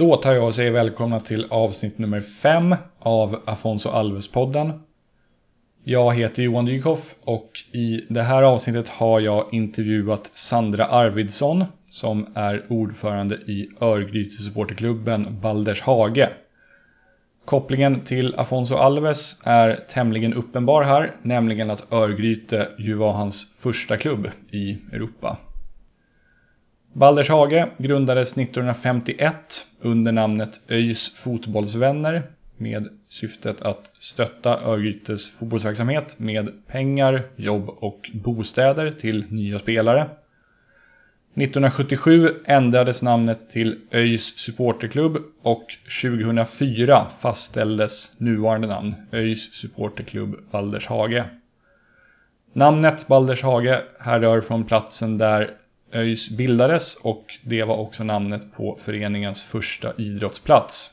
Då tar jag och säger välkomna till avsnitt nummer 5 av Afonso Alves-podden. Jag heter Johan Dykhoff och i det här avsnittet har jag intervjuat Sandra Arvidsson som är ordförande i Örgryte supporterklubben Balders Hage. Kopplingen till Afonso Alves är tämligen uppenbar här, nämligen att Örgryte ju var hans första klubb i Europa. Baldershage grundades 1951 under namnet ÖIS Fotbollsvänner med syftet att stötta Örgrytes fotbollsverksamhet med pengar, jobb och bostäder till nya spelare. 1977 ändrades namnet till ÖIS supporterklubb och 2004 fastställdes nuvarande namn ÖIS supporterklubb Baldershage. Namnet Baldershage härrör från platsen där ÖIS bildades och det var också namnet på föreningens första idrottsplats.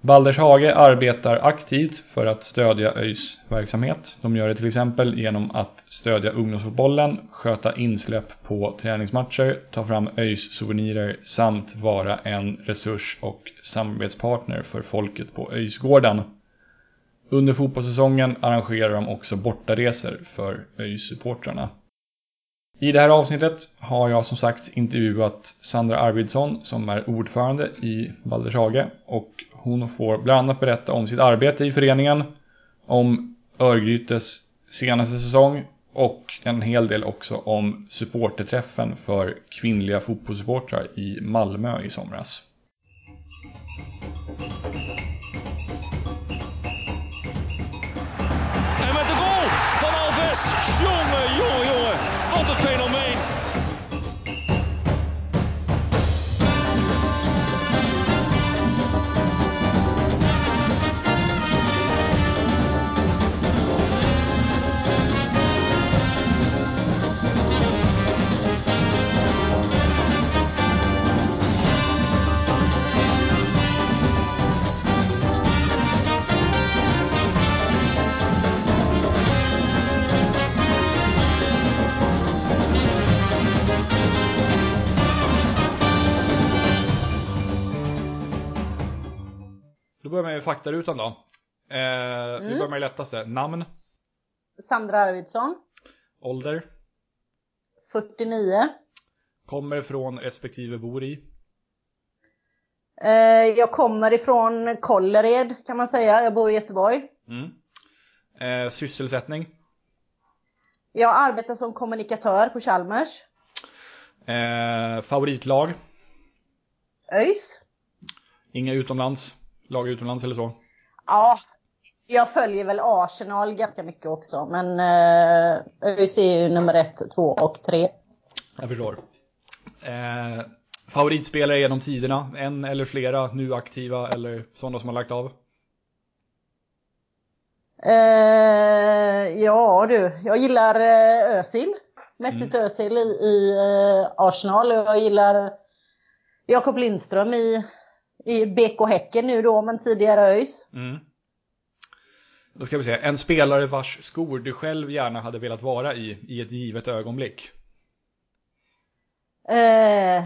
Baldershage arbetar aktivt för att stödja ÖIS verksamhet. De gör det till exempel genom att stödja ungdomsfotbollen, sköta insläpp på träningsmatcher, ta fram ÖIS souvenirer samt vara en resurs och samarbetspartner för folket på ÖIS-gården. Under fotbollssäsongen arrangerar de också bortaresor för ÖIS-supportrarna. I det här avsnittet har jag som sagt intervjuat Sandra Arvidsson som är ordförande i Baldershage och hon får bland annat berätta om sitt arbete i föreningen, om Örgrytes senaste säsong och en hel del också om supporterträffen för kvinnliga fotbollssupportrar i Malmö i somras. Faktarutan då. Eh, mm. Vi börjar med det lättaste. Namn? Sandra Arvidsson. Ålder? 49. Kommer från respektive bor i? Eh, jag kommer ifrån Kållered kan man säga. Jag bor i Göteborg. Mm. Eh, sysselsättning? Jag arbetar som kommunikatör på Chalmers. Eh, favoritlag? ÖIS. Inga utomlands? Lag utomlands eller så? Ja, jag följer väl Arsenal ganska mycket också. Men eh, ÖIS är ju nummer ett, två och tre. Jag förstår. Eh, favoritspelare genom tiderna? En eller flera nu aktiva eller sådana som har lagt av? Eh, ja du, jag gillar eh, Özil. Mesut mm. Özil i, i eh, Arsenal. Jag gillar Jakob Lindström i i BK Häcken nu då, men tidigare ÖIS. Mm. Då ska vi se, en spelare vars skor du själv gärna hade velat vara i, i ett givet ögonblick? Eh,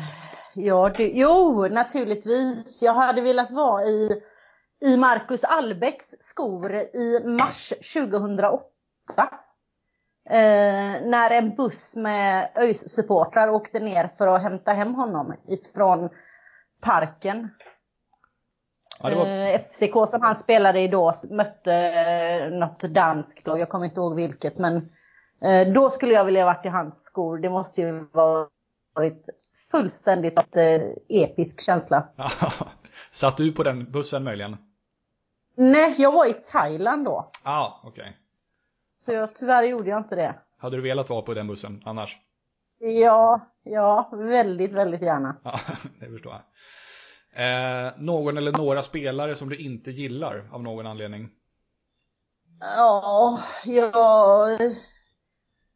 ja, det, jo, naturligtvis. Jag hade velat vara i, i Marcus Albecks skor i mars 2008. Eh, när en buss med ÖIS supportrar åkte ner för att hämta hem honom ifrån parken. Ja, var... Eh, FCK som han spelade i då mötte eh, något danskt lag, jag kommer inte ihåg vilket. Men eh, då skulle jag vilja varit i hans skor. Det måste ju varit fullständigt episk känsla. Satt du på den bussen möjligen? Nej, jag var i Thailand då. Ja, ah, okej. Okay. Så jag, tyvärr gjorde jag inte det. Hade du velat vara på den bussen annars? Ja, ja, väldigt, väldigt gärna. Ja, det förstår jag. Eh, någon eller några spelare som du inte gillar av någon anledning? Ja, ja,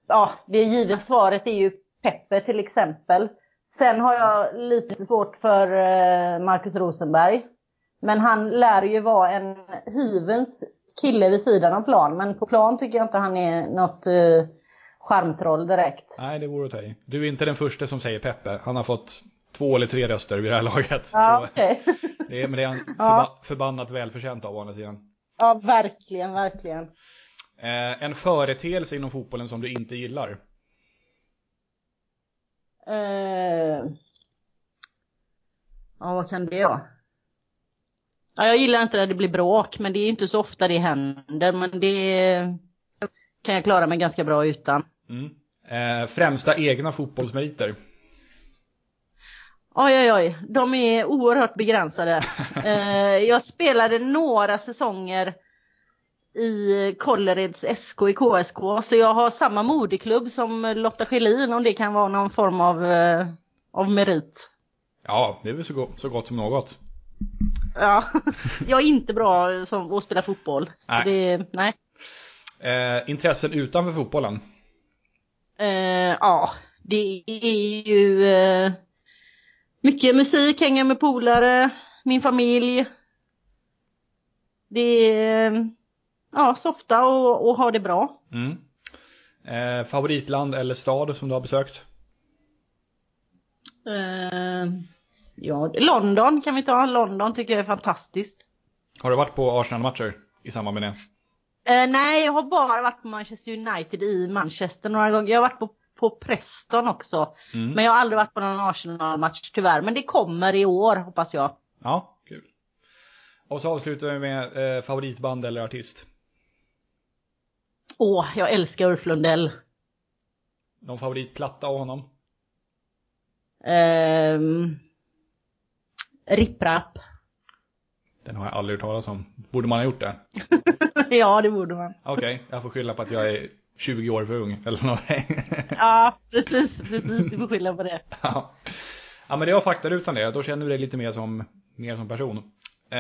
ja det givna svaret är ju Peppe till exempel. Sen har jag lite svårt för eh, Marcus Rosenberg. Men han lär ju vara en hyvens kille vid sidan av plan. Men på plan tycker jag inte han är något uh, charmtroll direkt. Nej, det vore att ta i. Du är inte den första som säger Peppe. Han har fått två eller tre röster vid det här laget. Ja, okay. det är, men det är en förba förbannat välförtjänt av å andra sidan. Ja, verkligen, verkligen. Eh, en företeelse inom fotbollen som du inte gillar? Eh... Ja, vad kan det vara? Ja, jag gillar inte när det blir bråk, men det är inte så ofta det händer. Men det kan jag klara mig ganska bra utan. Mm. Eh, främsta egna fotbollsmeriter? Oj, oj, oj. De är oerhört begränsade. eh, jag spelade några säsonger i Kållereds SK i KSK, så jag har samma moderklubb som Lotta Schelin om det kan vara någon form av, eh, av merit. Ja, det är väl så, go så gott som något. Ja, jag är inte bra som att spela fotboll. Nej. Det, nej. Eh, intressen utanför fotbollen? Eh, ja, det är ju eh, mycket musik, hänga med polare, min familj. Det är ja, softa och, och ha det bra. Mm. Eh, favoritland eller stad som du har besökt? Eh, ja, London kan vi ta. London tycker jag är fantastiskt. Har du varit på Arsenal-matcher i samband med det? Eh, nej, jag har bara varit på Manchester United i Manchester några gånger. Jag har varit på, på Preston också. Mm. Men jag har aldrig varit på någon Arsenal-match tyvärr. Men det kommer i år hoppas jag. Ja, kul. Och så avslutar vi med eh, favoritband eller artist. Åh, jag älskar Ulf Lundell. Någon favoritplatta av honom? Um, Ripprap. Den har jag aldrig hört talas om. Borde man ha gjort det? ja, det borde man. Okej, okay, jag får skylla på att jag är 20 år för ung eller någonting. ja, precis, precis. Du får skylla på det. ja. ja, men det var faktarutan det. Då känner du dig lite mer som, mer som person. Eh,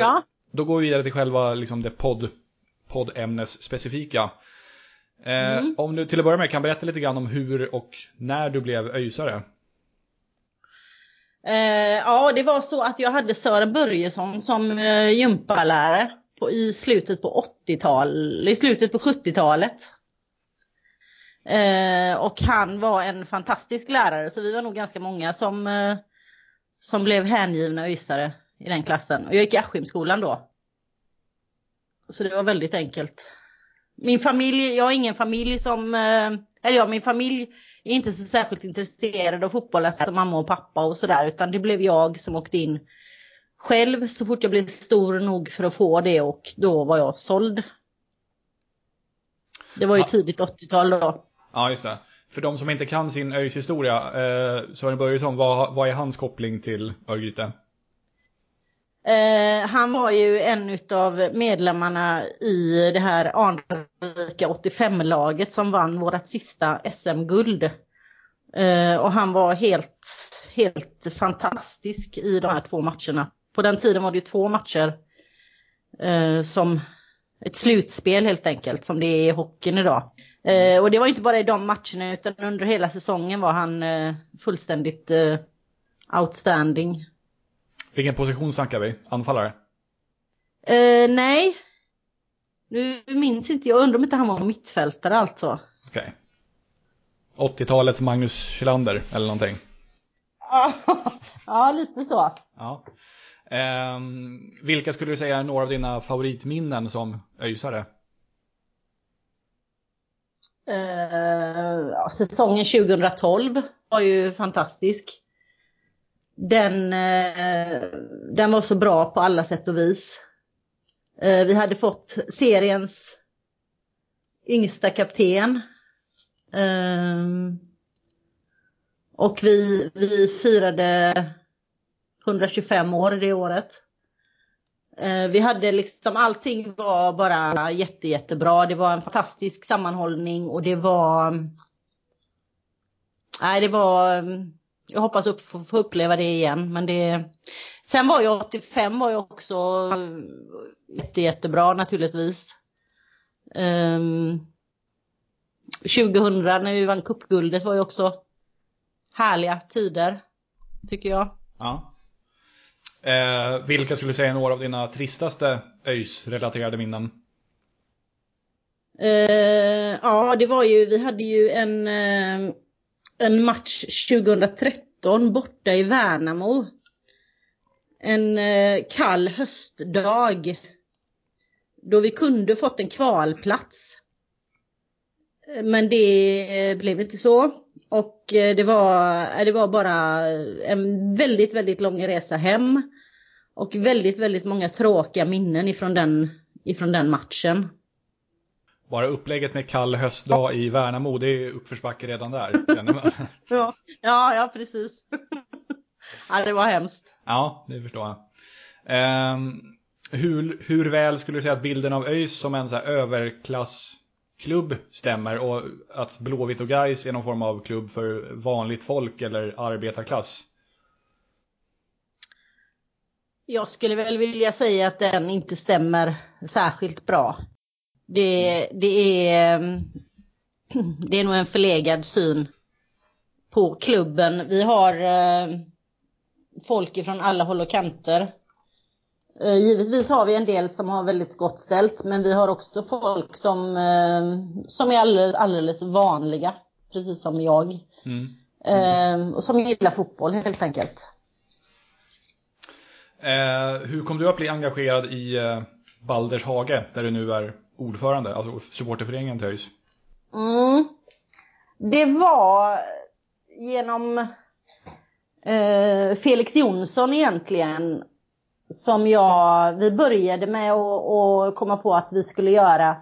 ja. Då går vi vidare till själva liksom det podd, poddämnes specifika. Eh, mm. Om du till att börja med kan berätta lite grann om hur och när du blev öjsare. Eh, ja, det var så att jag hade Sören Börjesson som eh, gympalärare på, i slutet på 80-tal, i slutet på 70-talet. Eh, och han var en fantastisk lärare så vi var nog ganska många som, eh, som blev hängivna ysare i den klassen. Och jag gick i Askimskolan då. Så det var väldigt enkelt. Min familj, jag har ingen familj som, eh, eller ja, min familj är inte så särskilt intresserad av fotboll, alltså mamma och pappa och sådär, utan det blev jag som åkte in själv så fort jag blev stor nog för att få det och då var jag såld. Det var ju ja. tidigt 80-tal då. Ja, just det. För de som inte kan sin ÖIS historia, eh, Sören Börjesson, vad, vad är hans koppling till Örgryte? Eh, han var ju en av medlemmarna i det här anrika 85-laget som vann vårt sista SM-guld. Eh, och han var helt, helt fantastisk i de här två matcherna. På den tiden var det ju två matcher eh, som ett slutspel helt enkelt som det är i hockeyn idag. Eh, och det var inte bara i de matcherna utan under hela säsongen var han eh, fullständigt eh, outstanding. Vilken position snackar vi? Anfallare? Uh, nej. Nu minns inte jag. Undrar om inte han var mittfältare alltså. Okej. Okay. 80-talets Magnus Kjellander eller någonting? ja, lite så. Ja. Um, vilka skulle du säga är några av dina favoritminnen som öjsare? Uh, ja, säsongen 2012 var ju fantastisk den, uh, den var så bra på alla sätt och vis. Uh, vi hade fått seriens yngsta kapten. Ehm, och vi, vi firade 125 år det året. Eh, vi hade liksom allting var bara jätte, jättebra. Det var en fantastisk sammanhållning och det var... Nej, det var jag hoppas upp, få, uppleva det igen. Men det, sen var jag 85 var ju också jätte, jättebra naturligtvis. Ehm, um, 2000 när vi vann cupguldet var ju också härliga tider, tycker jag. Ja. Eh, vilka skulle du säga är några av dina tristaste ÖIS-relaterade minnen? Eh, ja, det var ju, vi hade ju en eh, en match 2013 borta i Värnamo. En eh, kall höstdag. Då vi kunde fått en kvalplats. Eh, men det eh, blev inte så. Och det var, det var bara en väldigt, väldigt lång resa hem. Och väldigt, väldigt många tråkiga minnen ifrån den, ifrån den matchen. Bara upplägget med kall höstdag i Värnamo, det är uppförsbacke redan där. ja, ja, precis. ja, det var hemskt. Ja, det förstår jag. Um, hur, hur väl skulle du säga att bilden av ÖIS som en så här överklassklubb stämmer och att Blåvitt och Gais är någon form av klubb för vanligt folk eller arbetarklass? Jag skulle väl vilja säga att den inte stämmer särskilt bra. Det, det, är, det är nog en förlegad syn på klubben. Vi har eh, folk ifrån alla håll och kanter. Eh, givetvis har vi en del som har väldigt gott ställt men vi har också folk som, eh, som är alldeles, alldeles vanliga. Precis som jag. Mm. Mm. Och som gillar fotboll helt enkelt. Eh, hur kom du att bli engagerad i eh, Balders Hage där du nu är ordförande, alltså supporterföreningen till ÖIS? Mm. Det var genom eh, Felix Jonsson egentligen som jag, vi började med att komma på att vi skulle göra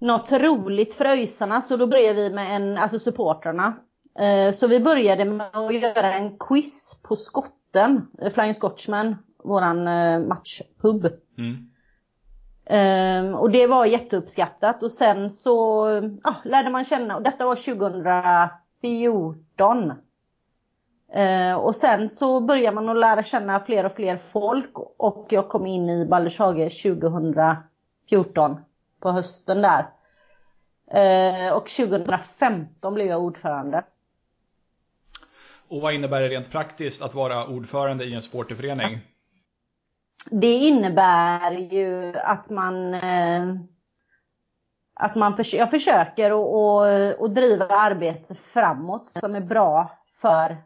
något roligt för ÖISarna så då började vi med en, alltså supportrarna. Eh, så vi började med att göra en quiz på skotten, Flying Scotchman, våran eh, matchpub. Mm. Um, och det var jätteuppskattat och sen så ah, lärde man känna, och detta var 2014. Uh, och sen så började man att lära känna fler och fler folk och jag kom in i Baldershage 2014 på hösten där. Uh, och 2015 blev jag ordförande. Och vad innebär det rent praktiskt att vara ordförande i en sporterförening? det innebär ju att man eh, att man förs jag försöker att driva arbetet framåt som är bra för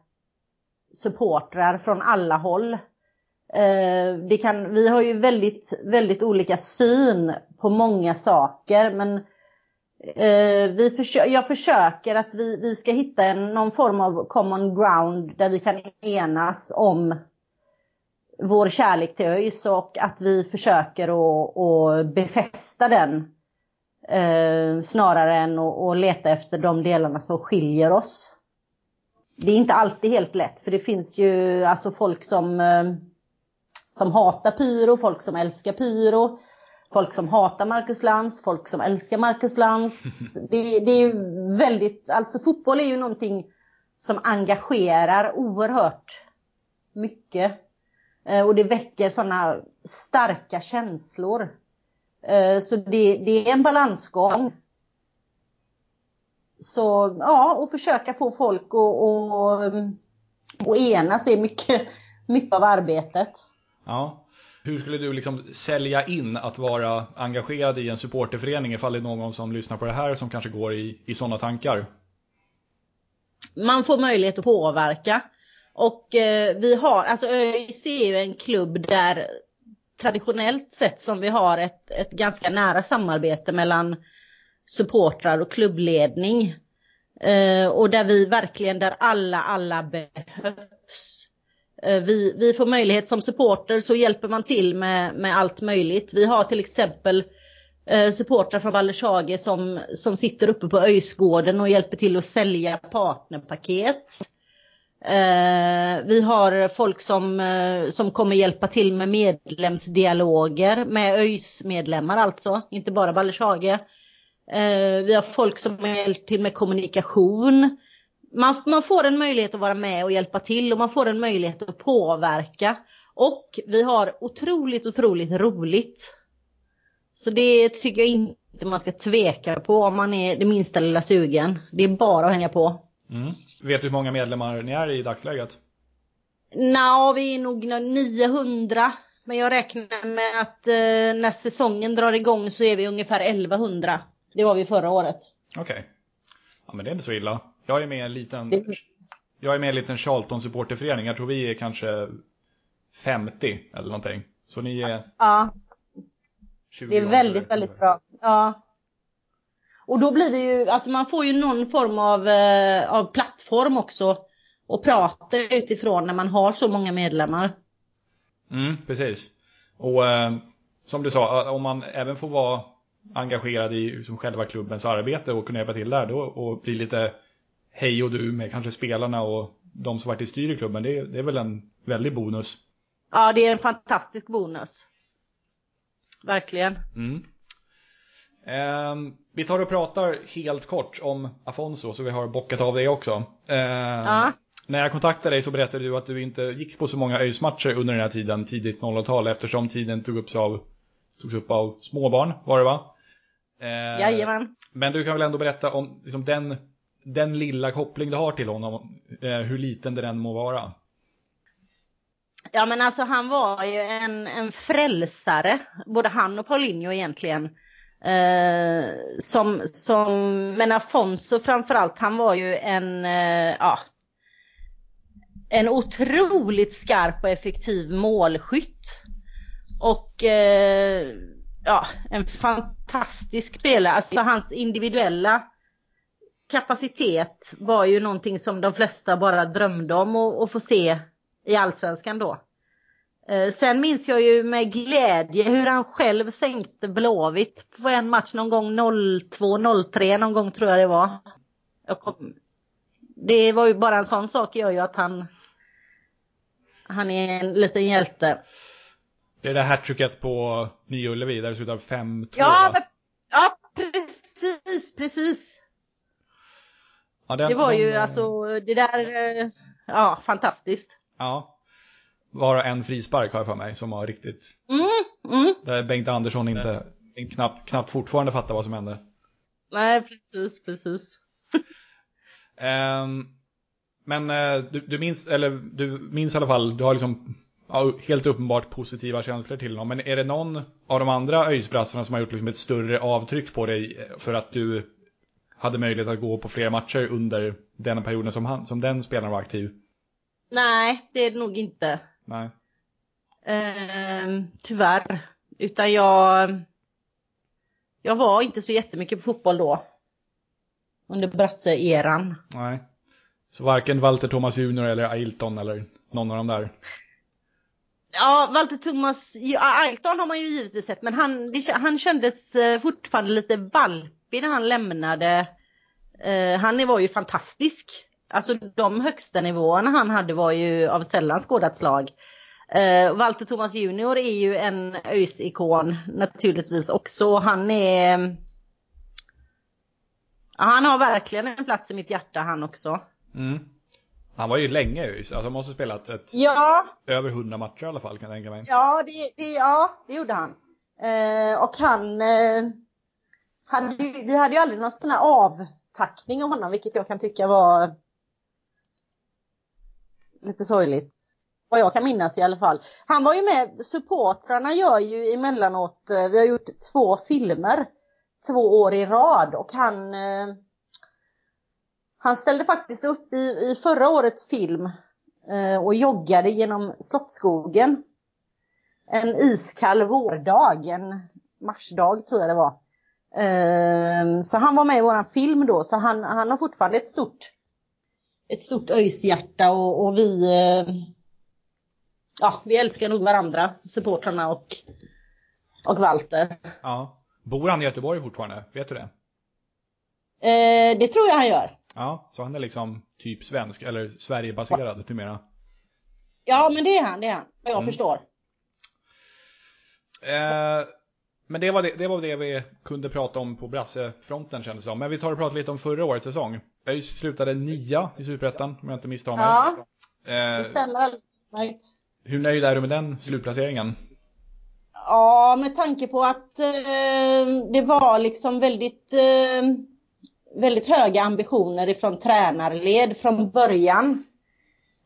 supportrar från alla håll. Eh, det kan, vi har ju väldigt, väldigt olika syn på många saker men eh, vi försö jag försöker att vi, vi ska hitta en, någon form av common ground där vi kan enas om vår kärlek till ÖIS och att vi försöker att, att befästa den. Eh, snarare än att, att leta efter de delarna som skiljer oss. Det är inte alltid helt lätt för det finns ju alltså folk som, eh, som hatar pyro, folk som älskar pyro. Folk som hatar Marcus Lantz, folk som älskar Marcus Lantz. Det, det är väldigt, alltså fotboll är ju någonting som engagerar oerhört mycket. Eh, och det väcker sådana starka känslor. Eh, så det, det är en balansgång. Så ja, och försöka få folk att och, och enas är mycket, mycket av arbetet. Ja. Hur skulle du liksom sälja in att vara engagerad i en supporterförening ifall det är någon som lyssnar på det här som kanske går i, i sådana tankar? Man får möjlighet att påverka. Och eh, vi har, alltså ÖIS är ju en klubb där traditionellt sett som vi har ett, ett ganska nära samarbete mellan supportrar och klubbledning. Eh, och där vi verkligen, där alla, alla behövs. Eh, vi, vi får möjlighet som supporter så hjälper man till med, med allt möjligt. Vi har till exempel eh, supportrar från Vallershage som, som sitter uppe på Öjsgården och hjälper till att sälja partnerpaket. Eh, vi har folk som, eh, som kommer hjälpa till med medlemsdialoger med ÖIS medlemmar alltså, inte bara Ballershage. Eh, vi har folk som hjälper till med kommunikation. Man, man får en möjlighet att vara med och hjälpa till och man får en möjlighet att påverka. Och vi har otroligt, otroligt roligt. Så det tycker jag inte man ska tveka på om man är det minsta lilla sugen. Det är bara att hänga på. Mm. Vet du hur många medlemmar ni är i dagsläget? Nå, vi är nog 900. Men jag räknar med att eh, när säsongen drar igång så är vi ungefär 1100. Det var vi förra året. Okej. Okay. Ja men det är inte så illa. Jag är med i en liten, jag är med i en liten Charlton-supporterförening. Jag tror vi är kanske 50 eller någonting. Så ni är Ja. Det är väldigt, väldigt bra. Ja. Och då blir det ju, alltså man får ju någon form av, eh, av plattform också att prata utifrån när man har så många medlemmar. Mm, precis. Och eh, som du sa, om man även får vara engagerad i som själva klubbens arbete och kunna hjälpa till där då, och bli lite hej och du med kanske spelarna och de som varit i styr i klubben, det, det är väl en väldig bonus. Ja, det är en fantastisk bonus. Verkligen. Mm. Eh, vi tar och pratar helt kort om Afonso så vi har bockat av det också. Eh, ja. När jag kontaktade dig så berättade du att du inte gick på så många ÖIS-matcher under den här tiden, tidigt 00-tal, eftersom tiden tog upp av, togs upp av småbarn, var det va? Eh, Jajamän. Men du kan väl ändå berätta om liksom, den, den lilla koppling du har till honom, eh, hur liten den må vara. Ja men alltså han var ju en, en frälsare, både han och Paulinho egentligen. Eh, som, som, men Afonso framförallt, han var ju en, eh, ja, en otroligt skarp och effektiv målskytt. Och eh, ja, en fantastisk spelare. Alltså hans individuella kapacitet var ju någonting som de flesta bara drömde om att få se i allsvenskan då. Eh, sen minns jag ju med glädje hur han själv sänkte Blåvitt på en match någon gång 02-03 någon gång tror jag det var. Jag kom, det var ju bara en sån sak gör ju att han han är en liten hjälte. Det är det hattricket på Nya Ullevi där det slutar 5-2 ja, men, ja, precis, precis. Ja, den, det var den, ju alltså, det där, eh, ja, fantastiskt. Ja. Bara en frispark har jag för mig som var riktigt. Mm, mm. Där Bengt Andersson inte, knappt, knappt fortfarande fattar vad som hände. Nej, precis, precis. um, men uh, du, du, minns, eller du minns i alla fall, du har liksom ja, helt uppenbart positiva känslor till honom. Men är det någon av de andra öjsbrassarna som har gjort liksom ett större avtryck på dig för att du hade möjlighet att gå på fler matcher under den perioden som, han, som den spelaren var aktiv? Nej, det är det nog inte. Nej. Eh, tyvärr. Utan jag... Jag var inte så jättemycket på fotboll då. Under Brasse-eran. Nej. Så varken Walter Thomas Junior eller Ailton eller någon av dem där? Ja, Walter Thomas, Ailton har man ju givetvis sett, men han, han kändes eh, fortfarande lite valpig när han lämnade. Eh, han var ju fantastisk. Alltså de högsta nivåerna han hade var ju av sällan skådat slag. Uh, Walter Thomas Junior är ju en ÖIS-ikon naturligtvis också. Han är... Han har verkligen en plats i mitt hjärta han också. Mm. Han var ju länge ÖIS, alltså han måste ha spelat ett, ja. över hundra matcher i alla fall kan jag tänka mig. Ja, det, det, ja, det gjorde han. Uh, och han... Uh, hade, vi hade ju aldrig någon sån här avtackning av honom, vilket jag kan tycka var lite sorgligt. Vad jag kan minnas i alla fall. Han var ju med, supportrarna gör ju emellanåt, eh, vi har gjort två filmer två år i rad och han eh, han ställde faktiskt upp i, i förra årets film eh, och joggade genom Slottsskogen. En iskall vårdag, en marsdag tror jag det var. Så han var med i våran film då, så han, han har fortfarande ett stort ett stort öjshjärta och, och vi eh, ja, vi älskar nog varandra, supportrarna och, och Walter. Ja. Bor han i Göteborg fortfarande? Vet du det? Eh, det tror jag han gör. Ja, så han är liksom typ svensk eller Sverigebaserad numera? Ja, men det är han, det är han. Vad jag mm. förstår. Eh, men det var det, det var det vi kunde prata om på brassefronten kändes det som. Men vi tar och pratar lite om förra årets säsong. ÖIS slutade nia i Superettan om jag inte misstar mig. Ja, eh, det stämmer alldeles utmärkt. Hur nöjd är du med den slutplaceringen? Ja, med tanke på att eh, det var liksom väldigt, eh, väldigt höga ambitioner ifrån tränarled från början.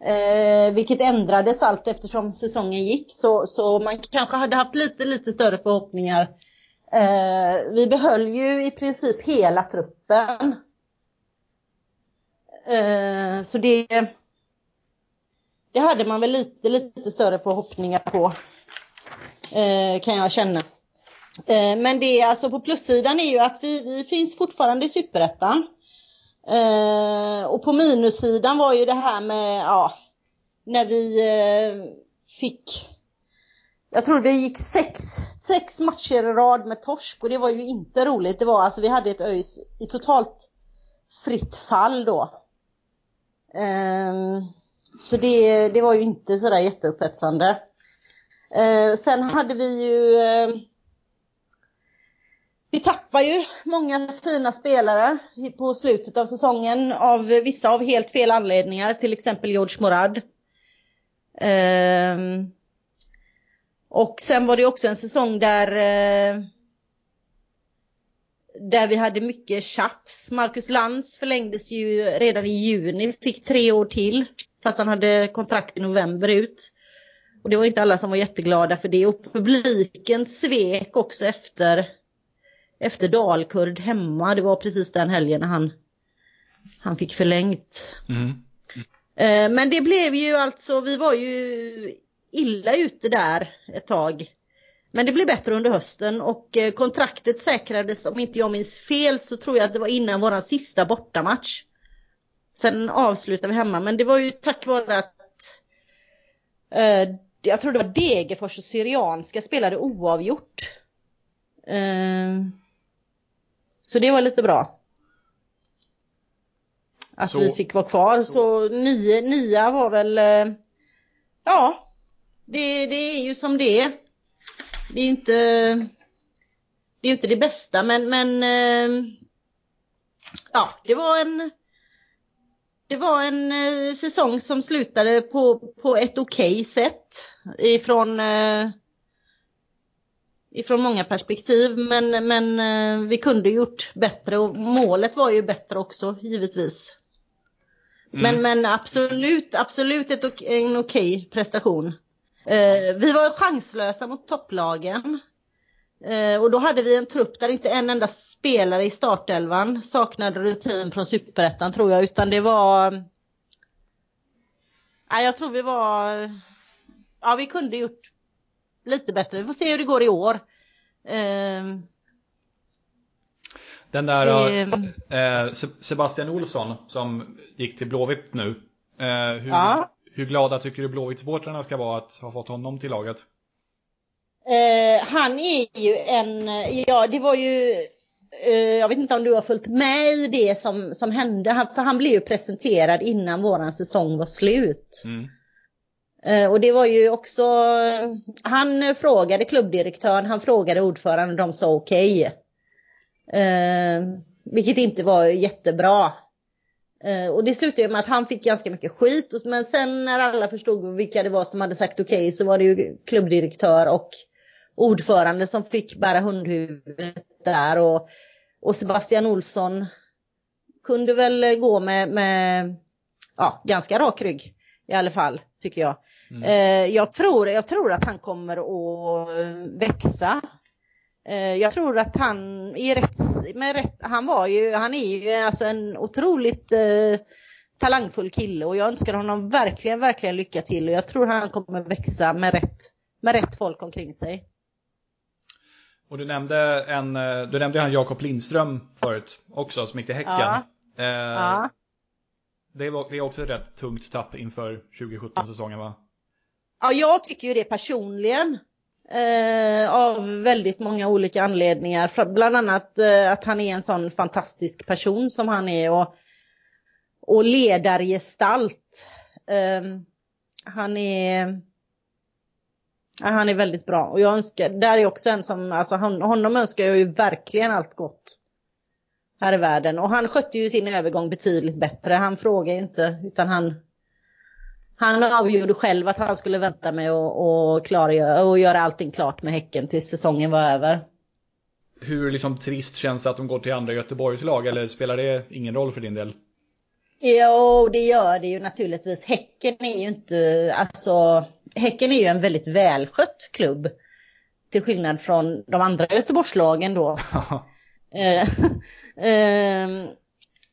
Eh, vilket ändrades allt eftersom säsongen gick så, så man kanske hade haft lite, lite större förhoppningar. Eh, vi behöll ju i princip hela truppen. Eh, så det, det hade man väl lite, lite större förhoppningar på. Eh, kan jag känna. Eh, men det är alltså på plussidan är ju att vi, vi finns fortfarande i Superettan. Eh, och på minussidan var ju det här med, ja, när vi eh, fick, jag tror det gick sex, sex matcher i rad med torsk och det var ju inte roligt. Det var alltså, vi hade ett ÖIS i totalt fritt fall då. Ehm, så det, det var ju inte sådär jätteupphetsande. Sen hade vi ju ehm, vi tappar ju många fina spelare på slutet av säsongen av vissa av helt fel anledningar, till exempel George Morad. Ehm. och sen var det också en säsong där eh, där vi hade mycket tjafs. Marcus Lantz förlängdes ju redan i juni, fick tre år till. Fast han hade kontrakt i november ut. Och det var inte alla som var jätteglada för det. Och publiken svek också efter, efter Dalkurd hemma. Det var precis den helgen när han, han fick förlängt. Mm. Mm. Men det blev ju alltså, vi var ju illa ute där ett tag. Men det blev bättre under hösten och eh, kontraktet säkrades, om inte jag minns fel, så tror jag att det var innan våran sista bortamatch. Sen avslutade vi hemma, men det var ju tack vare att eh, jag tror det var Degerfors och Syrianska spelade oavgjort. Eh, så det var lite bra. Att så, vi fick vara kvar, så, så nio, nia var väl, eh, ja, det, det är ju som det är. Det är ju inte det är inte det bästa men, men eh, ja, det var en det var en eh, säsong som slutade på, på ett okej okay sätt. Ifrån eh, ifrån många perspektiv men, men vi kunde gjort bättre och målet var ju bättre också givetvis. Mm. Men, men absolut, absolut ett, en okej okay prestation. Eh, vi var chanslösa mot topplagen. Eh, och då hade vi en trupp där inte en enda spelare i startelvan saknade rutin från superettan tror jag, utan det var... Nej, jag tror vi var... Ja, vi kunde gjort lite bättre. Vi får se hur det går i år. Eh, Den där eh, Sebastian Olsson som gick till Blåvitt nu. Eh, hur, ja. Hur glada tycker du Blåvitt-supportrarna ska vara att ha fått honom till laget? Eh, han är ju en, ja det var ju, eh, jag vet inte om du har följt med i det som, som hände, han, för han blev ju presenterad innan våran säsong var slut. Mm. Eh, och det var ju också, han frågade klubbdirektören, han frågade ordföranden och de sa okej. Okay. Eh, vilket inte var jättebra. Eh, och det slutade med att han fick ganska mycket skit. Men sen när alla förstod vilka det var som hade sagt okej okay, så var det ju klubbdirektör och ordförande som fick bära hundhuvudet där. Och, och Sebastian Olsson kunde väl gå med, med ja, ganska rak rygg i alla fall tycker jag. Mm. Eh, jag, tror, jag tror att han kommer att växa Eh, jag tror att han är rätt, med rätt, han var ju, han är ju alltså en otroligt eh, talangfull kille och jag önskar honom verkligen, verkligen lycka till och jag tror han kommer växa med rätt, med rätt folk omkring sig. Och du nämnde en, eh, du nämnde han Jakob Lindström förut också som gick till Häcken. Ja. Eh, ja. Det, var, det är också ett rätt tungt tapp inför 2017-säsongen va? Ja, jag tycker ju det personligen. Eh, av väldigt många olika anledningar. Bland annat eh, att han är en sån fantastisk person som han är och, och ledargestalt. Eh, han är ja, han är väldigt bra och jag önskar, där är också en som, alltså hon, honom önskar jag ju verkligen allt gott här i världen. Och han skötte ju sin övergång betydligt bättre. Han frågar inte utan han han avgjorde själv att han skulle vänta med att klargöra och göra allting klart med Häcken tills säsongen var över. Hur liksom trist känns det att de går till andra Göteborgslag eller spelar det ingen roll för din del? Jo, det gör det ju naturligtvis. Häcken är ju inte, alltså, Häcken är ju en väldigt välskött klubb. Till skillnad från de andra Göteborgslagen då. eh, eh,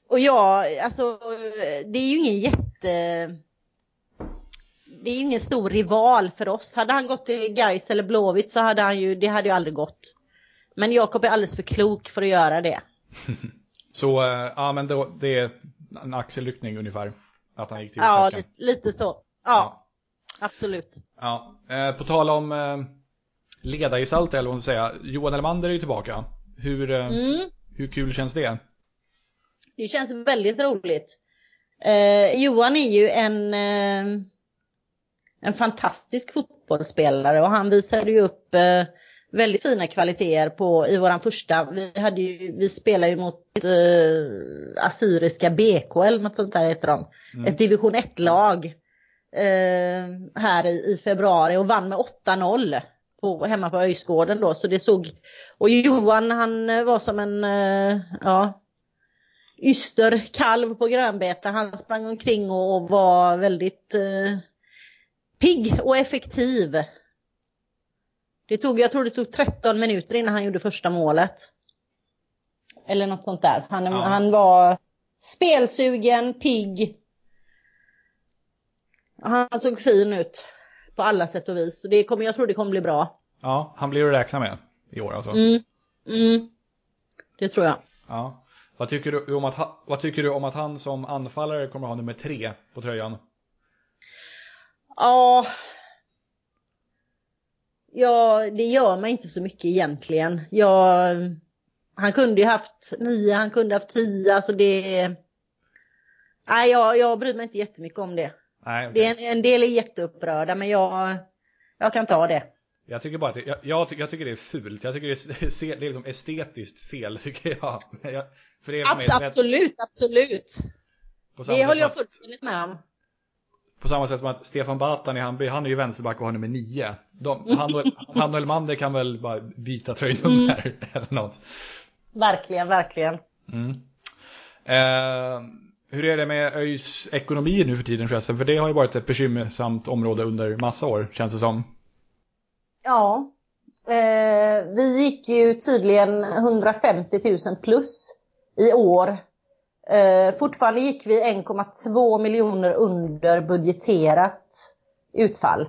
och ja, alltså, det är ju ingen jätte det är ju ingen stor rival för oss. Hade han gått till Gais eller Blåvitt så hade han ju, det hade ju aldrig gått. Men Jakob är alldeles för klok för att göra det. så, eh, ja men då, det är en axelryckning ungefär? Att han gick till Ja, lite, lite, så. Ja, ja. absolut. Ja, eh, på tal om eh, ledargestalter eller vad man ska säga. Johan Elmander är ju tillbaka. Hur, eh, mm. Hur kul känns det? Det känns väldigt roligt. Eh, Johan är ju en, eh, en fantastisk fotbollsspelare och han visade ju upp eh, väldigt fina kvaliteter på, i våran första, vi, hade ju, vi spelade ju mot eh, Assyriska BK eller något sånt där heter de. Mm. Ett division 1-lag eh, här i, i februari och vann med 8-0 på, hemma på Öjsgården då. Så det såg, och Johan han var som en, eh, ja, yster kalv på grönbete. Han sprang omkring och var väldigt eh, pigg och effektiv. Det tog, jag tror det tog 13 minuter innan han gjorde första målet. Eller något sånt där. Han, ja. han var spelsugen, pigg. Han såg fin ut på alla sätt och vis. Så det kommer, jag tror det kommer bli bra. Ja, han blir att räkna med i år alltså. Mm. Mm. Det tror jag. Ja. Vad tycker, du om att, vad tycker du om att han som anfallare kommer ha nummer tre på tröjan? Ja, Ja, det gör mig inte så mycket egentligen. Jag, han kunde ju haft nio, han kunde haft tio, alltså det... Nej, jag, jag bryr mig inte jättemycket om det. Nej, okay. det är en, en del är jätteupprörda, men jag, jag kan ta det. Jag tycker bara att det, jag, jag, jag, tycker det är fult. Jag tycker det är, det är liksom estetiskt fel, tycker jag. jag för är Abs absolut, absolut. Det håller jag fullständigt med om. På samma sätt som att Stefan Batan i Hammarby, han är ju vänsterback och har nummer nio. De, han, och, han och Elmander kan väl bara byta tröjnummer mm. eller något. Verkligen, verkligen. Mm. Eh, hur är det med ÖIS ekonomi nu för tiden förresten? För det har ju varit ett bekymmersamt område under massa år, känns det som. Ja. Eh, vi gick ju tydligen 150 000 plus i år Eh, fortfarande gick vi 1,2 miljoner under budgeterat utfall.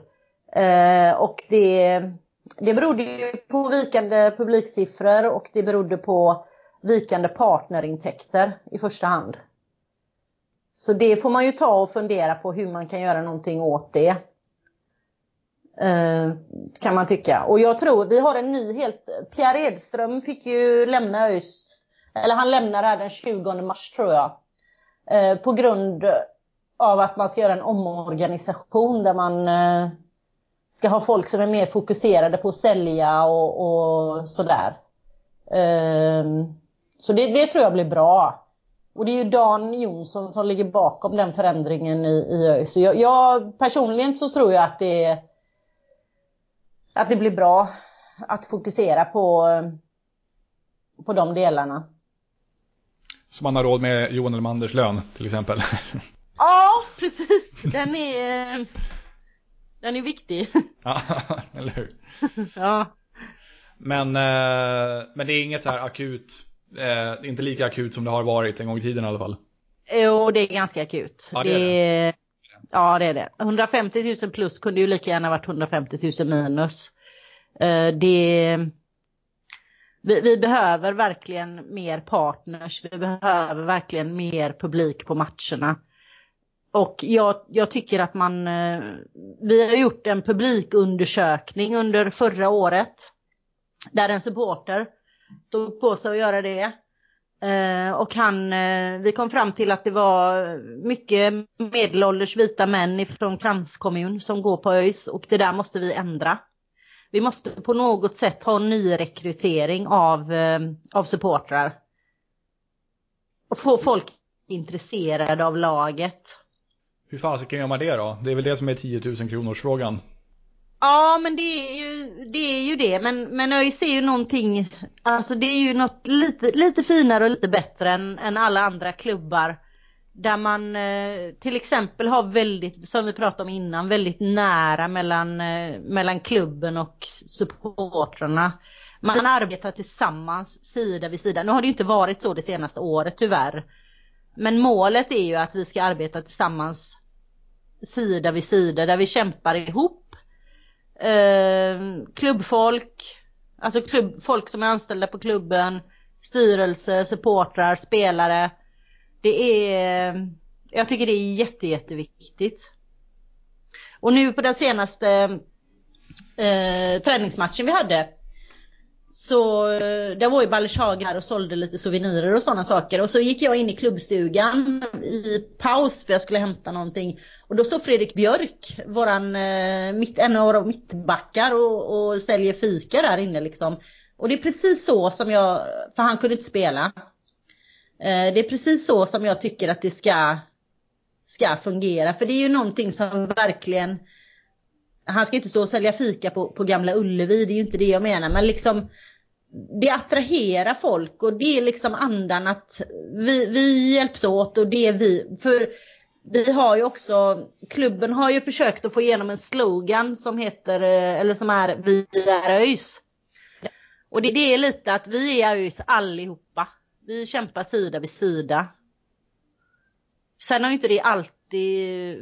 Eh, och det, det berodde ju på vikande publiksiffror och det berodde på vikande partnerintäkter i första hand. Så det får man ju ta och fundera på hur man kan göra någonting åt det. Eh, kan man tycka. Och jag tror vi har en ny helt, Pierre Edström fick ju lämna ÖIS eller han lämnar här den 20 mars tror jag. Eh, på grund av att man ska göra en omorganisation där man eh, ska ha folk som är mer fokuserade på att sälja och, och sådär. Eh, så det, det, tror jag blir bra. Och det är ju Dan Jonsson som ligger bakom den förändringen i, i ÖIS. Jag, jag, personligen så tror jag att det, att det blir bra att fokusera på, på de delarna. Så man har råd med Johan Elmanders lön till exempel. Ja, precis. Den är, den är viktig. Ja, eller hur? Ja. Men, eh, men det är inget så här akut, eh, inte lika akut som det har varit en gång i tiden i alla fall. Jo, det är ganska akut. Ja, det är det. Ja, det är det. 150 000 plus kunde ju lika gärna varit 150 000 minus. Eh, det vi, vi, behöver verkligen mer partners, vi behöver verkligen mer publik på matcherna. Och jag, jag tycker att man, eh, vi har gjort en publikundersökning under förra året. Där en supporter tog på sig att göra det. Eh, och han, eh, vi kom fram till att det var mycket medelålders vita män från kranskommun som går på ÖIS och det där måste vi ändra vi måste på något sätt ha nyrekrytering av, eh, av supportrar. Och få folk intresserade av laget. Hur fasiken gör man det då? Det är väl det som är 10 000 kronors frågan. Ja men det är ju det. Är ju det. Men, men ÖIS är ju någonting, alltså det är ju något lite, lite finare och lite bättre än, än alla andra klubbar där man eh, till exempel har väldigt, som vi pratade om innan, väldigt nära mellan, eh, mellan klubben och supportrarna. Man arbetar tillsammans sida vid sida. Nu har det ju inte varit så det senaste året tyvärr. Men målet är ju att vi ska arbeta tillsammans sida vid sida där vi kämpar ihop. Eh, klubbfolk, alltså klubb, folk som är anställda på klubben, styrelse, supportrar, spelare. Det är, jag tycker det är jätte, jätteviktigt. Och nu på den senaste eh, träningsmatchen vi hade så eh, där var ju Ballershag här och sålde lite souvenirer och sådana saker. Och så gick jag in i klubbstugan i paus för jag skulle hämta någonting. Och då står Fredrik Björk, våran, eh, mitt, en av våra mittbackar och, och säljer fika där inne liksom. Och det är precis så som jag, för han kunde inte spela. Eh, det är precis så som jag tycker att det ska, ska fungera. För det är ju någonting som verkligen han ska inte stå och sälja fika på, på Gamla Ullevi, det är ju inte det jag menar. Men liksom det attraherar folk och det är liksom andan att vi, vi hjälps åt och det är vi. För vi har ju också, klubben har ju försökt att få igenom en slogan som heter, eh, eller som är Vi är ÖIS. Och det, det är lite att vi är ÖIS allihopa. Vi kämpar sida vid sida. Sen har ju inte det alltid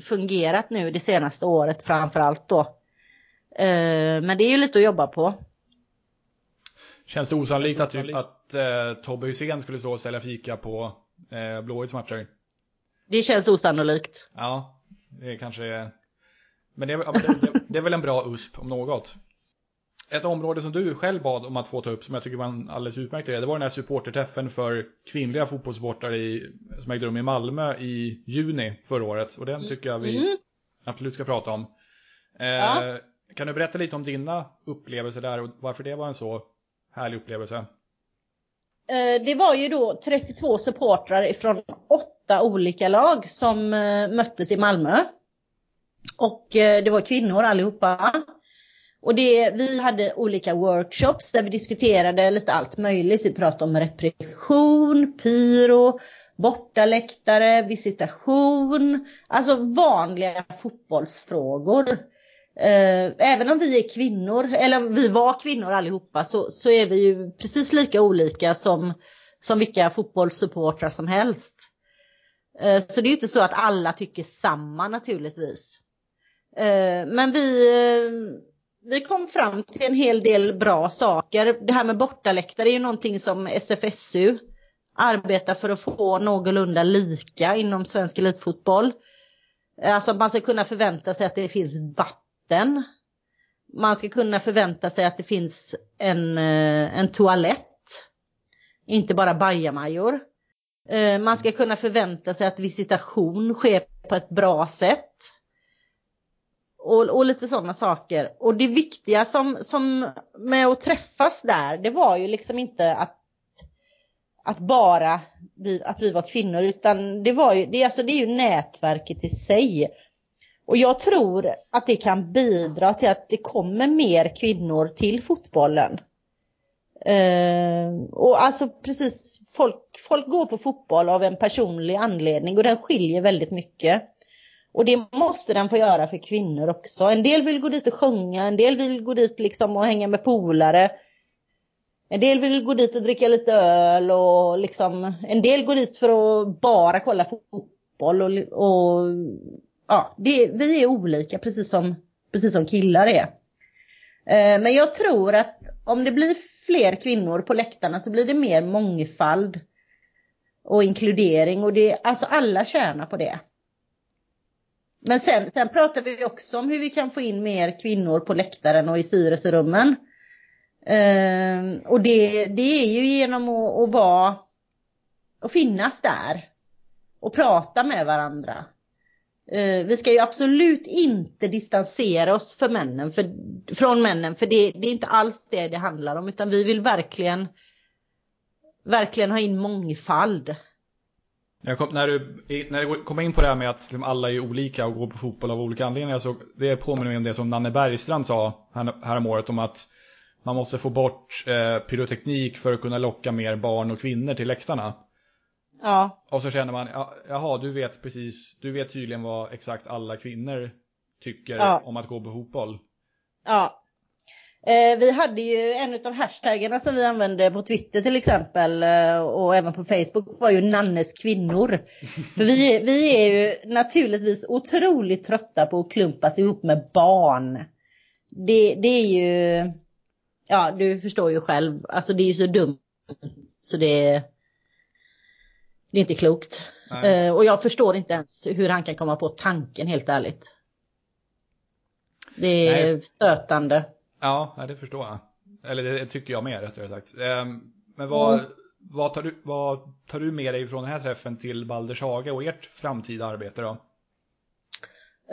fungerat nu det senaste året framförallt då. Eh, men det är ju lite att jobba på. Känns det osannolikt att, att eh, Tobbe Hysén skulle stå och sälja fika på eh, Blåvitts matcher? Det känns osannolikt. Ja, det kanske är... Men det, det, det är väl en bra USP om något. Ett område som du själv bad om att få ta upp som jag tycker var en alldeles utmärkt idé. Det var den här supporterträffen för kvinnliga fotbollssportare som ägde rum i Malmö i juni förra året. Och den mm. tycker jag vi mm. absolut ska prata om. Eh, ja. Kan du berätta lite om dina upplevelser där och varför det var en så härlig upplevelse? Eh, det var ju då 32 supportrar från åtta olika lag som eh, möttes i Malmö. Och eh, det var kvinnor allihopa. Och det, vi hade olika workshops där vi diskuterade lite allt möjligt. Vi pratade om repression, pyro, bortaläktare, visitation. Alltså vanliga fotbollsfrågor. Eh, även om vi är kvinnor, eller vi var kvinnor allihopa, så, så är vi ju precis lika olika som, som vilka fotbollssupportrar som helst. Eh, så det är ju inte så att alla tycker samma naturligtvis. Eh, men vi, vi kom fram till en hel del bra saker. Det här med bortaläktare är ju någonting som SFSU arbetar för att få någorlunda lika inom svensk elitfotboll. Alltså man ska kunna förvänta sig att det finns vatten. Man ska kunna förvänta sig att det finns en, eh, en toalett. Inte bara bajamajor. Eh, man ska kunna förvänta sig att visitation sker på ett bra sätt. Och, och lite sådana saker. Och det viktiga som, som med att träffas där, det var ju liksom inte att att bara vi, att vi var kvinnor utan det var ju, det, alltså det är ju nätverket i sig. Och jag tror att det kan bidra till att det kommer mer kvinnor till fotbollen. Uh, och alltså precis, folk, folk går på fotboll av en personlig anledning och den skiljer väldigt mycket. Och det måste den få göra för kvinnor också. En del vill gå dit och sjunga, en del vill gå dit liksom och hänga med polare. En del vill gå dit och dricka lite öl och liksom, en del går dit för att bara kolla fotboll och, och ja, det, vi är olika precis som, precis som killar är. Eh, men jag tror att om det blir fler kvinnor på läktarna så blir det mer mångfald och inkludering och det, alltså alla tjänar på det. Men sen, sen pratar vi också om hur vi kan få in mer kvinnor på läktaren och i styrelserummen. Eh, och det, det är ju genom att, att vara och finnas där och prata med varandra. Eh, vi ska ju absolut inte distansera oss för männen, för, från männen, för det, det, är inte alls det det handlar om, utan vi vill verkligen, verkligen ha in mångfald. Kom, när, du, när du kommer in på det här med att liksom alla är olika och går på fotboll av olika anledningar så det påminner mig om det som Nanne Bergstrand sa här, här om året om att man måste få bort eh, pyroteknik för att kunna locka mer barn och kvinnor till läktarna. Ja. Och så känner man, jaha, du vet precis, du vet tydligen vad exakt alla kvinnor tycker ja. om att gå på fotboll. Ja. Eh, vi hade ju en av hashtaggarna som vi använde på Twitter till exempel eh, och även på Facebook var ju Nannes kvinnor. För vi, vi är ju naturligtvis otroligt trötta på att klumpas ihop med barn. Det, det är ju, ja du förstår ju själv, alltså det är ju så dumt så det, det är inte klokt. Eh, och jag förstår inte ens hur han kan komma på tanken helt ärligt. Det är Nej. stötande. Ja, det förstår jag. Eller det tycker jag med rättare sagt. Ehm, men vad, mm. vad, tar du, vad tar du med dig från den här träffen till Baldershage och ert framtida arbete då?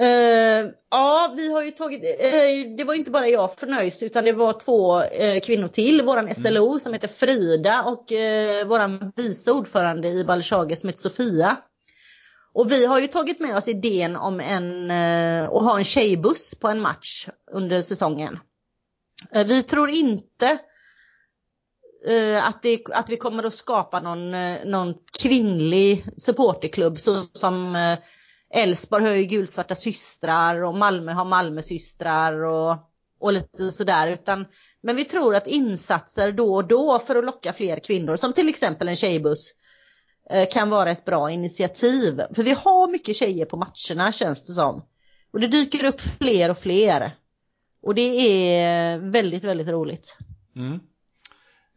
Uh, ja, vi har ju tagit, uh, det var inte bara jag för nöjs utan det var två uh, kvinnor till. Våran SLO mm. som heter Frida och uh, våran vice ordförande i Baldershage som heter Sofia. Och vi har ju tagit med oss idén om en, att ha en tjejbuss på en match under säsongen. Eh, vi tror inte eh, att, det, att vi kommer att skapa någon, eh, någon kvinnlig supporterklubb så som Elfsborg har ju gulsvarta systrar och Malmö har Malmösystrar och, och lite sådär. Utan, men vi tror att insatser då och då för att locka fler kvinnor som till exempel en tjejbuss kan vara ett bra initiativ. För vi har mycket tjejer på matcherna känns det som. Och det dyker upp fler och fler. Och det är eh, väldigt, väldigt roligt. Mm.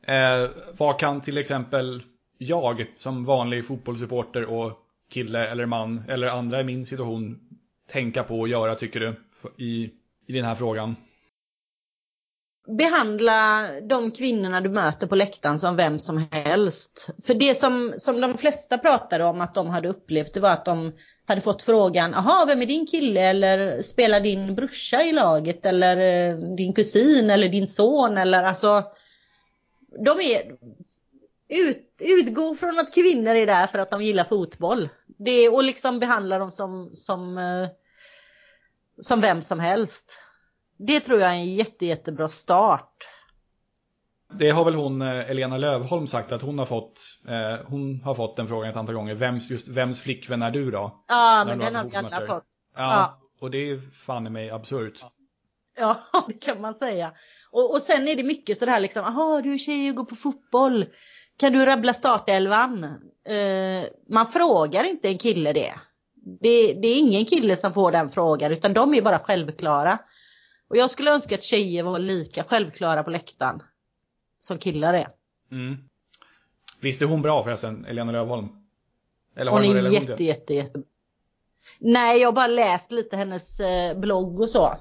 Eh, vad kan till exempel jag som vanlig fotbollssupporter och kille eller man eller andra i min situation tänka på och göra tycker du i, i den här frågan? Behandla de kvinnorna du möter på läktaren som vem som helst. För det som, som de flesta pratade om att de hade upplevt det var att de hade fått frågan, jaha vem är din kille eller spelar din brorsa i laget eller eh, din kusin eller din son eller alltså de är ut, utgå från att kvinnor är där för att de gillar fotboll. Det, och liksom behandla dem som, som, eh, som vem som helst. Det tror jag är en jätte, jättebra start. Det har väl hon, eh, Elena Lövholm, sagt att hon har fått, eh, hon har fått den frågan ett antal gånger. Vems, just, vems flickvän är du då? Ja, men den har vi alla fått. Ja, ja, och det är fan i mig absurt. Ja, det kan man säga. Och, och sen är det mycket sådär liksom, jaha du är tjej och går på fotboll. Kan du rabbla startelvan? Eh, man frågar inte en kille det. det. Det är ingen kille som får den frågan utan de är bara självklara. Och jag skulle önska att tjejer var lika självklara på läktaren som killar är. Mm. Visst är hon bra förresten, Elena Lövholm? Eller har hon är jätte, jätte, jätte. Nej, jag har bara läst lite hennes eh, blogg och så.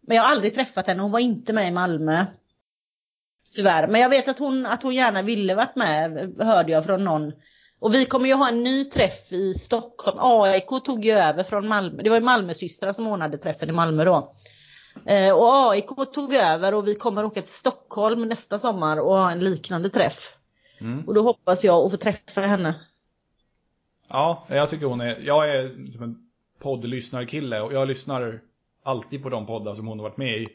Men jag har aldrig träffat henne, hon var inte med i Malmö. Tyvärr, men jag vet att hon, att hon gärna ville varit med, hörde jag från någon. Och vi kommer ju ha en ny träff i Stockholm. AIK tog ju över från Malmö. Det var ju Malmösystrar som ordnade träffen i Malmö då. Eh, och AIK tog över och vi kommer åka till Stockholm nästa sommar och ha en liknande träff. Mm. Och då hoppas jag att få träffa henne. Ja, jag tycker hon är, jag är som en poddlyssnarkille och jag lyssnar alltid på de poddar som hon har varit med i.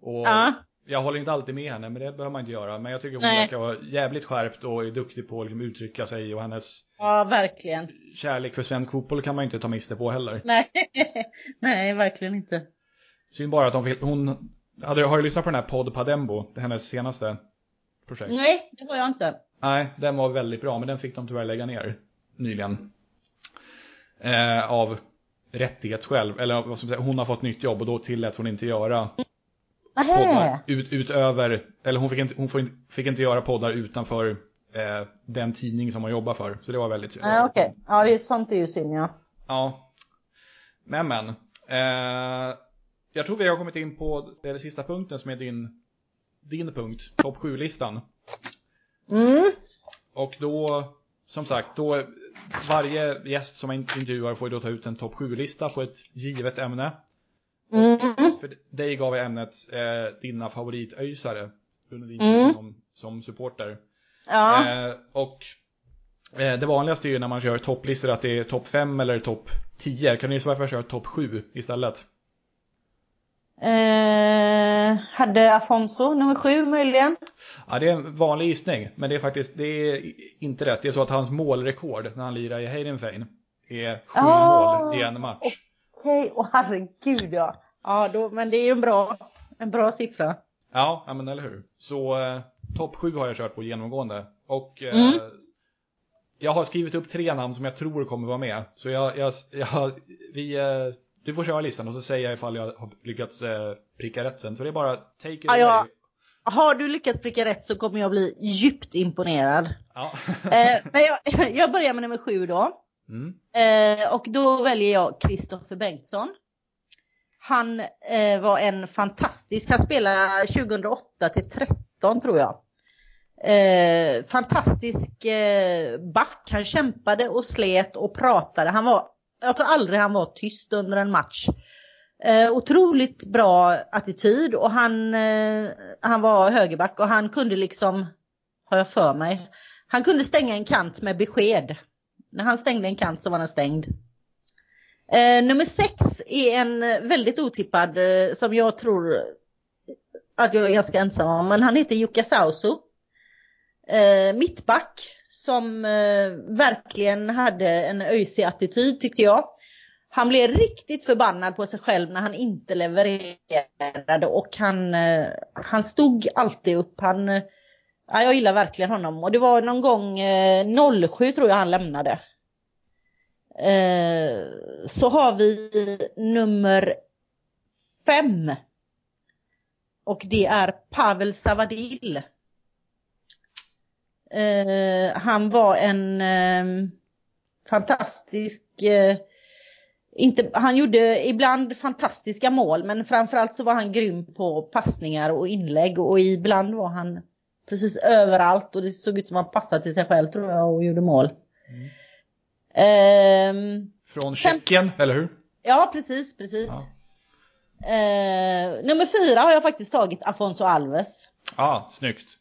Och ja. Jag håller inte alltid med henne, men det behöver man inte göra. Men jag tycker hon Nej. verkar vara jävligt skärpt och är duktig på att liksom uttrycka sig och hennes Ja, verkligen. Kärlek för svensk fotboll kan man inte ta miste på heller. Nej, Nej verkligen inte. Synd bara att hon, hon hade, har du lyssnat på den här Podd Padembo, hennes senaste projekt? Nej, det har jag inte. Nej, den var väldigt bra, men den fick de tyvärr lägga ner nyligen. Eh, av rättighetsskäl, eller vad ska man säga, hon har fått nytt jobb och då tilläts hon inte göra poddar ut, utöver, eller hon fick inte, hon fick, fick inte göra poddar utanför eh, den tidning som hon jobbar för. Så det var väldigt synd. Ah, Okej, okay. ja det är sånt är ju synd ja. Ja. Men men. Eh, jag tror vi har kommit in på den sista punkten som är din, din punkt, topp 7-listan. Mm. Och då, som sagt, då varje gäst som man intervjuar får ju då ta ut en topp 7-lista på ett givet ämne. Mm. för dig gav jag ämnet eh, dina favoritöjsare under din mm. som, som supporter. Ja. Eh, och eh, det vanligaste är ju när man kör topplistor att det är topp 5 eller topp 10. Kan du gissa varför jag kör topp 7 istället? Eh, hade Afonso nummer sju möjligen? Ja, det är en vanlig gissning. Men det är faktiskt det är inte rätt. Det är så att hans målrekord när han lirar i Heidenfein är sju oh, mål i en match. Okej, okay. och herregud ja. Ja, då, men det är ju en bra, en bra siffra. Ja, ja men eller hur. Så eh, topp sju har jag kört på genomgående. Och eh, mm. jag har skrivit upp tre namn som jag tror kommer vara med. Så jag, jag, jag vi, eh, du får köra listan och så säger jag ifall jag har lyckats eh, pricka rätt sen. Så det är bara take it away. Ja. Har du lyckats pricka rätt så kommer jag bli djupt imponerad. Ja. eh, men jag, jag börjar med nummer sju då. Mm. Eh, och då väljer jag Kristoffer Bengtsson. Han eh, var en fantastisk, han spelade 2008 till 13 tror jag. Eh, fantastisk eh, back, han kämpade och slet och pratade. Han var, jag tror aldrig han var tyst under en match. Eh, otroligt bra attityd och han, eh, han var högerback och han kunde liksom, har jag för mig, han kunde stänga en kant med besked. När han stängde en kant så var den stängd. Eh, nummer sex är en väldigt otippad eh, som jag tror att jag är ganska ensam om. Men han heter Jukka Sausu. Eh, mittback som eh, verkligen hade en öjsig attityd tyckte jag. Han blev riktigt förbannad på sig själv när han inte levererade och han, eh, han stod alltid upp. Han, eh, ja, jag gillar verkligen honom och det var någon gång eh, 07 tror jag han lämnade. Eh, så har vi nummer fem. Och det är Pavel Savadil. Eh, han var en eh, fantastisk, eh, inte, han gjorde ibland fantastiska mål men framförallt så var han grym på passningar och inlägg och ibland var han precis överallt och det såg ut som han passade till sig själv tror jag och gjorde mål. Mm. Um, Från Tjeckien, eller hur? Ja, precis, precis. Ja. Uh, nummer fyra har jag faktiskt tagit Afonso Alves. Ja, ah, snyggt.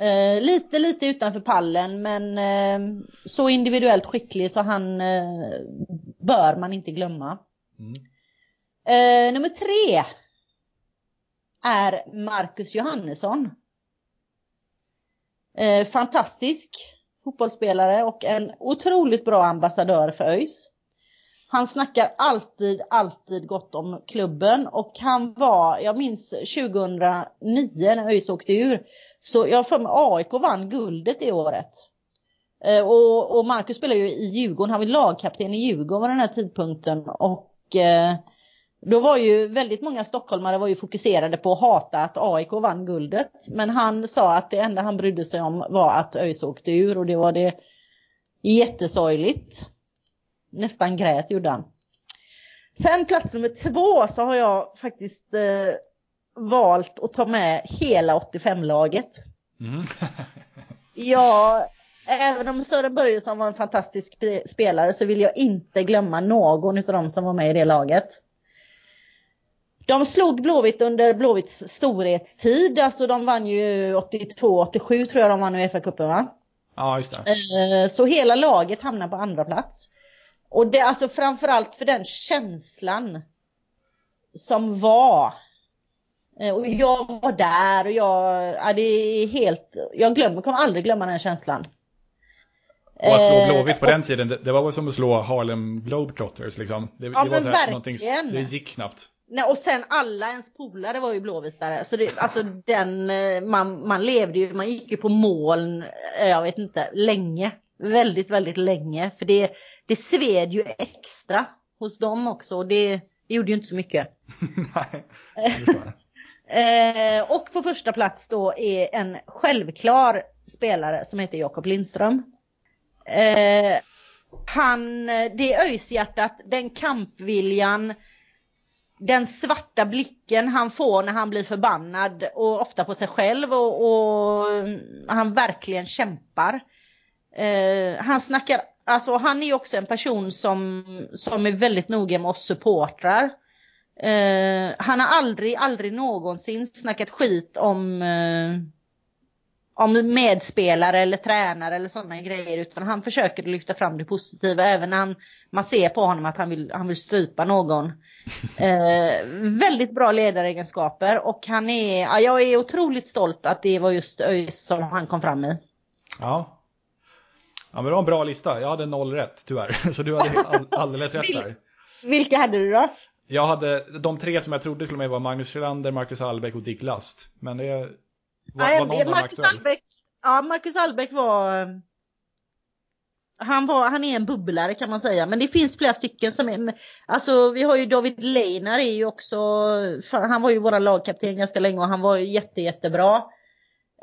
Uh, lite, lite utanför pallen, men uh, så individuellt skicklig så han bör man inte glömma. Mm. nummer tre är Marcus Johannesson. fantastisk fotbollsspelare och en otroligt bra ambassadör för ÖIS. Han snackar alltid, alltid gott om klubben och han var, jag minns 2009 när ÖIS åkte ur, så jag för mig AIK vann guldet det året. Eh, och, och Marcus spelar ju i Djurgården, han var lagkapten i Djurgården vid den här tidpunkten och eh, då var ju väldigt många stockholmare var ju fokuserade på att hata att AIK vann guldet. Men han sa att det enda han brydde sig om var att ÖIS åkte ur och det var det jättesorgligt. Nästan grät gjorde han. Sen plats nummer två så har jag faktiskt eh, valt att ta med hela 85-laget. Mm. ja, även om Sören Börjesson var en fantastisk spelare så vill jag inte glömma någon av dem som var med i det laget. De slog Blåvitt under Blåvitts storhetstid. Alltså de vann ju 82-87 tror jag de vann Uefa-cupen va? Ja, just det. Eh, så hela laget hamnar på andra plats. Och det alltså framförallt för den känslan som var. Eh, och jag var där och jag, ja, det är helt, jag glömmer, kommer aldrig glömma den känslan. Och att slå eh, Blåvitt på den tiden, det, det var som att slå Harlem Globetrotters liksom. Det, ja, det var så här, det gick knappt. Nej, och sen alla ens polare var ju blåvitare. Så det, alltså den, eh, man, man levde ju, man gick ju på moln, jag vet inte, länge. Väldigt, väldigt länge. För det, det sved ju extra hos dem också och det, det gjorde ju inte så mycket. Nej, eh, Och på första plats då är en självklar spelare som heter Jakob Lindström. Eh, han, det är öjshjärtat, den kampviljan, den svarta blicken han får när han blir förbannad och ofta på sig själv och, och han verkligen kämpar. Eh, han snackar, alltså han är ju också en person som, som är väldigt noga med oss supportrar. Eh, han har aldrig, aldrig någonsin snackat skit om eh, om medspelare eller tränare eller sådana grejer utan han försöker lyfta fram det positiva även när han, man ser på honom att han vill, han vill strypa någon. Eh, väldigt bra ledaregenskaper och han är, ja, jag är otroligt stolt att det var just ÖIS som han kom fram i. Ja. Ja men det var en bra lista, jag hade noll rätt tyvärr. Så du hade all, alldeles rätt där. Vilka hade du då? Jag hade, de tre som jag trodde skulle med var Magnus Sjölander, Marcus Albeck och Dick Last. Men det var, var någon Marcus Albeck, ja, Marcus Albeck var han, var, han är en bubblare kan man säga, men det finns flera stycken som är, alltså vi har ju David Leinar är ju också, han var ju våran lagkapten ganska länge och han var ju jätte jättebra.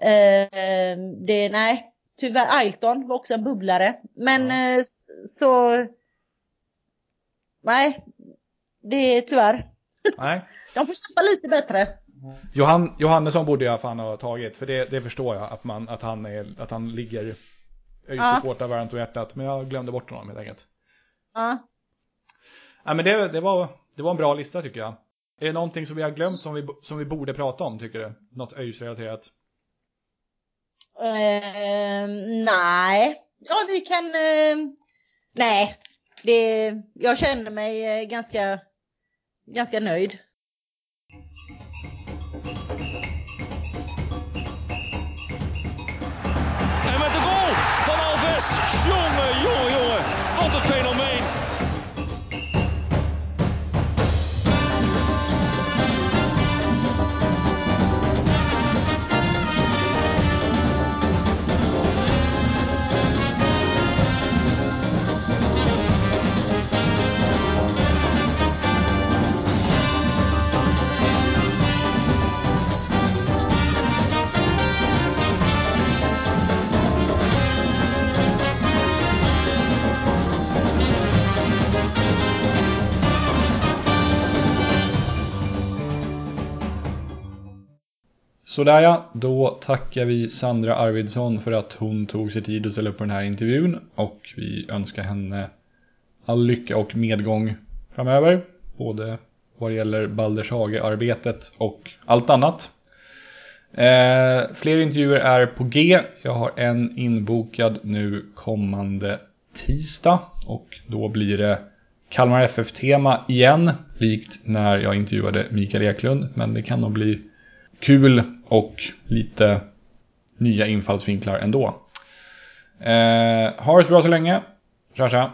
Eh, det, nej, tyvärr, Ailton var också en bubblare, men ja. eh, så, nej, det är tyvärr. Nej. De får stoppa lite bättre. Johan, Johannesson borde jag fan ha tagit, för det, det förstår jag att, man, att, han är, att han ligger ÖIS-supportrar varmt om hjärtat, men jag glömde bort honom helt enkelt. Ja. Nej men det, det, var, det var en bra lista tycker jag. Är det någonting som vi har glömt som vi, som vi borde prata om tycker du? Något ÖIS-relaterat? Ehm, nej. Ja vi kan, uh, nej. Det, jag känner mig eh, ganska, ganska nöjd. Sådär ja, då tackar vi Sandra Arvidsson för att hon tog sig tid att ställa upp på den här intervjun och vi önskar henne all lycka och medgång framöver. Både vad det gäller Balders arbetet och allt annat. Eh, fler intervjuer är på G. Jag har en inbokad nu kommande tisdag och då blir det Kalmar FF-tema igen, likt när jag intervjuade Mikael Eklund, men det kan nog bli kul och lite nya infallsvinklar ändå. Eh, ha det så bra så länge. Tja tja.